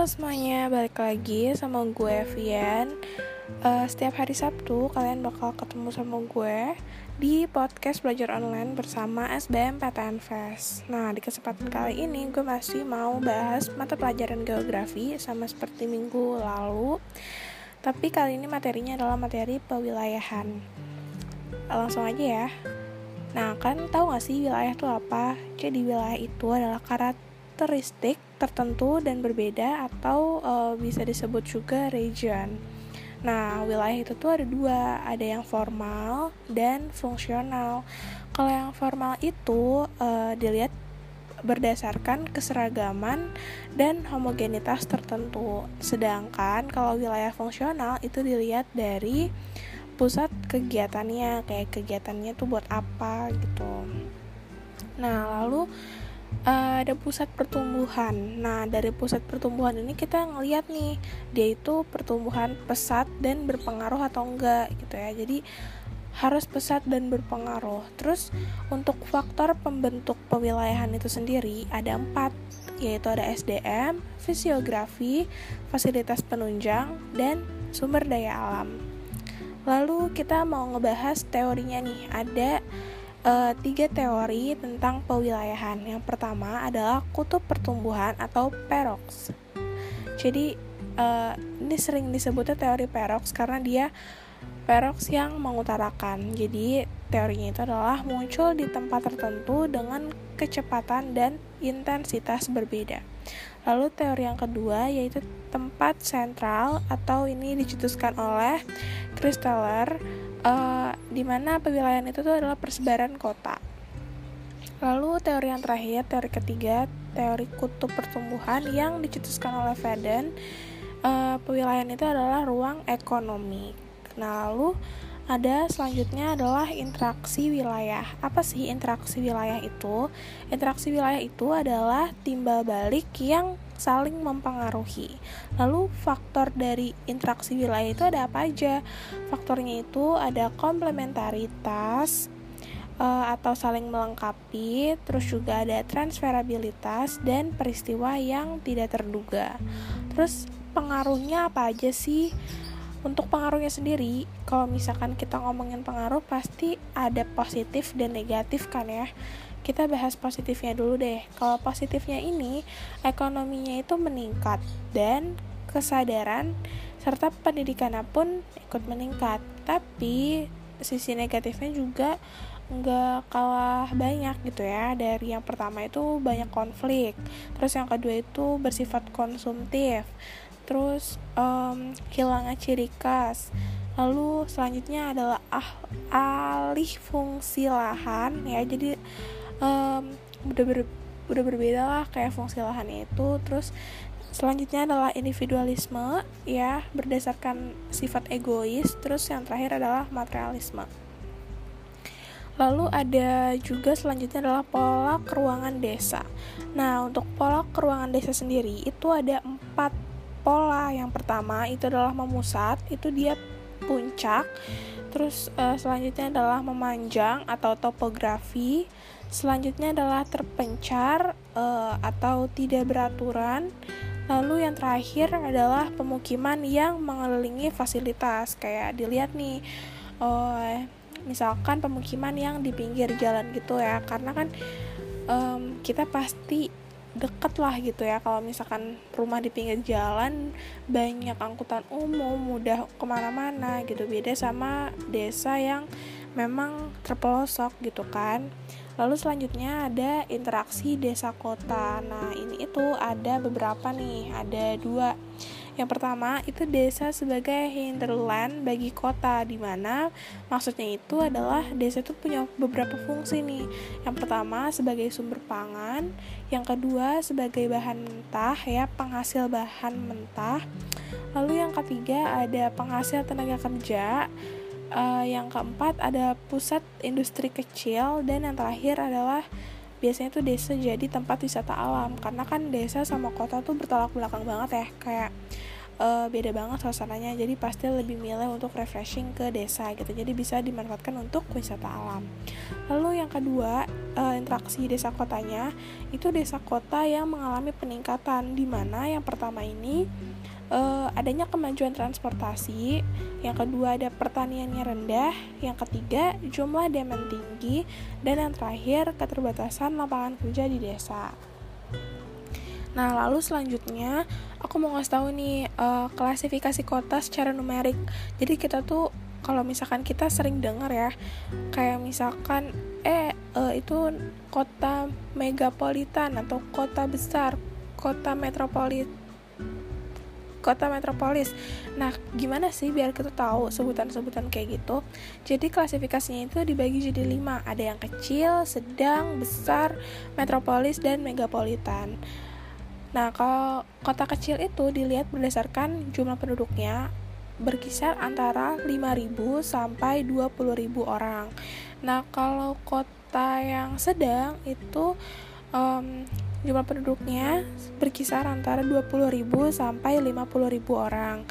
Halo semuanya, balik lagi sama gue Vian. Uh, Setiap hari Sabtu kalian bakal ketemu sama gue Di podcast belajar online bersama SBM PTN Fest Nah di kesempatan kali ini gue masih mau bahas mata pelajaran geografi Sama seperti minggu lalu. Tapi kali ini materinya adalah materi pewilayahan. Langsung aja ya. Nah kan tahu gak sih wilayah itu apa? Jadi wilayah itu adalah karakteristik tertentu dan berbeda atau uh, bisa disebut juga region. Nah, wilayah itu tuh ada dua, ada yang formal dan fungsional. Kalau yang formal itu uh, dilihat berdasarkan keseragaman dan homogenitas tertentu. Sedangkan kalau wilayah fungsional itu dilihat dari pusat kegiatannya, kayak kegiatannya tuh buat apa gitu. Nah, lalu uh, ada pusat pertumbuhan. Nah, dari pusat pertumbuhan ini kita ngeliat nih, dia itu pertumbuhan pesat dan berpengaruh atau enggak gitu ya. Jadi harus pesat dan berpengaruh. Terus untuk faktor pembentuk pewilayahan itu sendiri ada empat, yaitu ada SDM, fisiografi, fasilitas penunjang, dan sumber daya alam. Lalu kita mau ngebahas teorinya nih. Ada uh, tiga teori tentang pewilayahan. Yang pertama adalah kutub pertumbuhan atau perox. Jadi uh, ini sering disebutnya teori perox karena dia perox yang mengutarakan. Jadi teorinya itu adalah muncul di tempat tertentu dengan kecepatan dan intensitas berbeda. Lalu teori yang kedua yaitu tempat sentral atau ini dicetuskan oleh Christeller uh, di mana pewilayahan itu tuh adalah persebaran kota. Lalu teori yang terakhir, teori ketiga, teori kutub pertumbuhan yang dicetuskan oleh Veden, uh, pewilayahan itu adalah ruang ekonomi. Nah, lalu ada selanjutnya adalah interaksi wilayah. Apa sih interaksi wilayah itu? Interaksi wilayah itu adalah timbal balik yang saling mempengaruhi. Lalu faktor dari interaksi wilayah itu ada apa aja? Faktornya itu ada komplementaritas uh, atau saling melengkapi, terus juga ada transferabilitas dan peristiwa yang tidak terduga. Terus pengaruhnya apa aja sih? Untuk pengaruhnya sendiri, kalau misalkan kita ngomongin pengaruh pasti ada positif dan negatif kan ya kita bahas positifnya dulu deh. Kalau positifnya ini, ekonominya itu meningkat dan kesadaran serta pendidikan pun ikut meningkat. Tapi sisi negatifnya juga nggak kalah banyak gitu ya dari yang pertama itu banyak konflik terus yang kedua itu bersifat konsumtif terus um, hilangnya ciri khas. Lalu selanjutnya adalah ah, alih fungsi lahan ya. Jadi um, udah ber, udah berbeda lah kayak fungsi lahannya itu. Terus selanjutnya adalah individualisme ya berdasarkan sifat egois. Terus yang terakhir adalah materialisme. Lalu ada juga selanjutnya adalah pola keruangan desa. Nah untuk pola keruangan desa sendiri itu ada empat pola yang pertama itu adalah memusat itu dia puncak terus uh, selanjutnya adalah memanjang atau topografi Selanjutnya adalah terpencar uh, atau tidak beraturan. Lalu yang terakhir adalah pemukiman yang mengelilingi fasilitas. Kayak dilihat nih, uh, misalkan pemukiman yang di pinggir jalan gitu ya, karena kan um, kita pasti deket lah gitu ya kalau misalkan rumah di pinggir jalan banyak angkutan umum mudah ke mana-mana gitu beda sama desa yang memang terpelosok gitu kan Lalu selanjutnya ada interaksi desa kota. Nah, ini itu ada beberapa nih, ada dua. Yang pertama itu desa sebagai hinterland bagi kota di mana maksudnya itu adalah desa itu punya beberapa fungsi nih. Yang pertama sebagai sumber pangan, yang kedua sebagai bahan mentah ya, penghasil bahan mentah. Lalu yang ketiga ada penghasil tenaga kerja uh, yang keempat ada pusat industri kecil dan yang terakhir adalah biasanya tuh desa jadi tempat wisata alam. Karena kan desa sama kota tuh bertolak belakang banget ya. Kayak uh, beda banget suasananya. Jadi pasti lebih milih untuk refreshing ke desa gitu. Jadi bisa dimanfaatkan untuk wisata alam. Lalu yang kedua uh, interaksi desa kotanya itu desa kota yang mengalami peningkatan. Di mana yang pertama ini uh, adanya kemajuan transportasi, yang kedua ada pertaniannya rendah, yang ketiga jumlah demand tinggi, dan yang terakhir keterbatasan lapangan kerja di desa. Nah, lalu selanjutnya aku mau ngasih tahu nih uh, klasifikasi kota secara numerik. Jadi kita tuh kalau misalkan kita sering dengar ya, kayak misalkan eh uh, itu kota megapolitan atau kota besar, kota metropolit kota metropolis. Nah, gimana sih biar kita tahu sebutan-sebutan kayak gitu? Jadi klasifikasinya itu dibagi jadi lima. Ada yang kecil, sedang, besar, metropolis, dan megapolitan. Nah, kalau kota kecil itu dilihat berdasarkan jumlah penduduknya berkisar antara 5.000 sampai 20.000 orang. Nah, kalau kota yang sedang itu um, jumlah penduduknya berkisar antara 20.000 sampai 50.000 orang.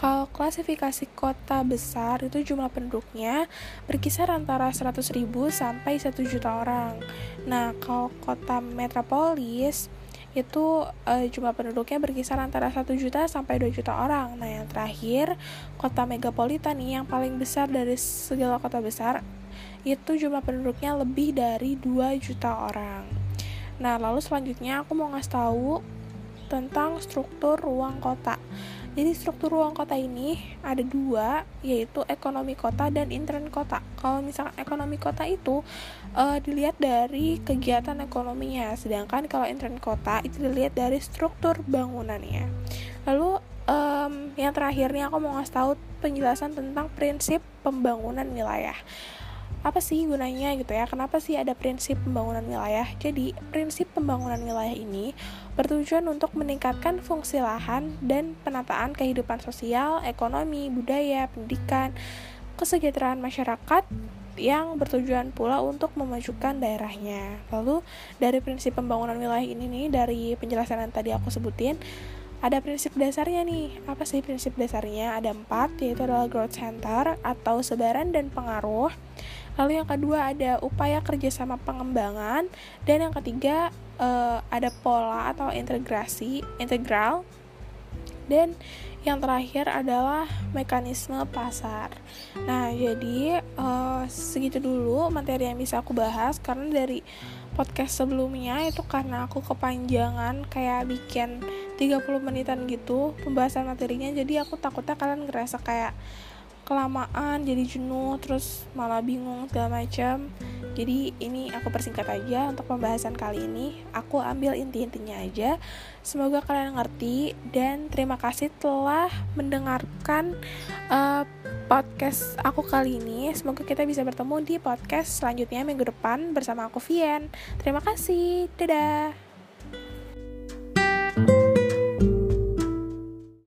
Kalau klasifikasi kota besar itu jumlah penduduknya berkisar antara 100.000 sampai 1 juta orang. Nah, kalau kota metropolis itu uh, jumlah penduduknya berkisar antara 1 juta sampai 2 juta orang. Nah, yang terakhir, kota megapolitan nih yang paling besar dari segala kota besar itu jumlah penduduknya lebih dari 2 juta orang. Nah, lalu selanjutnya aku mau ngasih tahu tentang struktur ruang kota. Jadi struktur ruang kota ini ada dua, yaitu ekonomi kota dan intern kota. Kalau misalkan ekonomi kota itu uh, dilihat dari kegiatan ekonominya, sedangkan kalau intern kota itu dilihat dari struktur bangunannya. Lalu um, yang terakhirnya aku mau ngasih tahu penjelasan tentang prinsip pembangunan wilayah apa sih gunanya gitu ya? Kenapa sih ada prinsip pembangunan wilayah? Jadi prinsip pembangunan wilayah ini bertujuan untuk meningkatkan fungsi lahan dan penataan kehidupan sosial ekonomi budaya pendidikan kesejahteraan masyarakat yang bertujuan pula untuk memajukan daerahnya. Lalu dari prinsip pembangunan wilayah ini nih dari penjelasan yang tadi aku sebutin ada prinsip dasarnya nih. Apa sih prinsip dasarnya? Ada empat yaitu adalah growth center atau sebaran dan pengaruh Lalu yang kedua ada upaya kerjasama pengembangan. Dan yang ketiga uh, ada pola atau integrasi integral. Dan yang terakhir adalah mekanisme pasar. Nah, jadi uh, segitu dulu materi yang bisa aku bahas. Karena dari podcast sebelumnya itu karena aku kepanjangan kayak bikin 30 menitan gitu pembahasan materinya. Jadi aku takutnya kalian ngerasa kayak kelamaan jadi jenuh terus malah bingung segala macam. Jadi ini aku persingkat aja untuk pembahasan kali ini. Aku ambil inti-intinya aja. Semoga kalian ngerti dan terima kasih telah mendengarkan uh, podcast aku kali ini. Semoga kita bisa bertemu di podcast selanjutnya minggu depan bersama aku Vian terima kasih. Dadah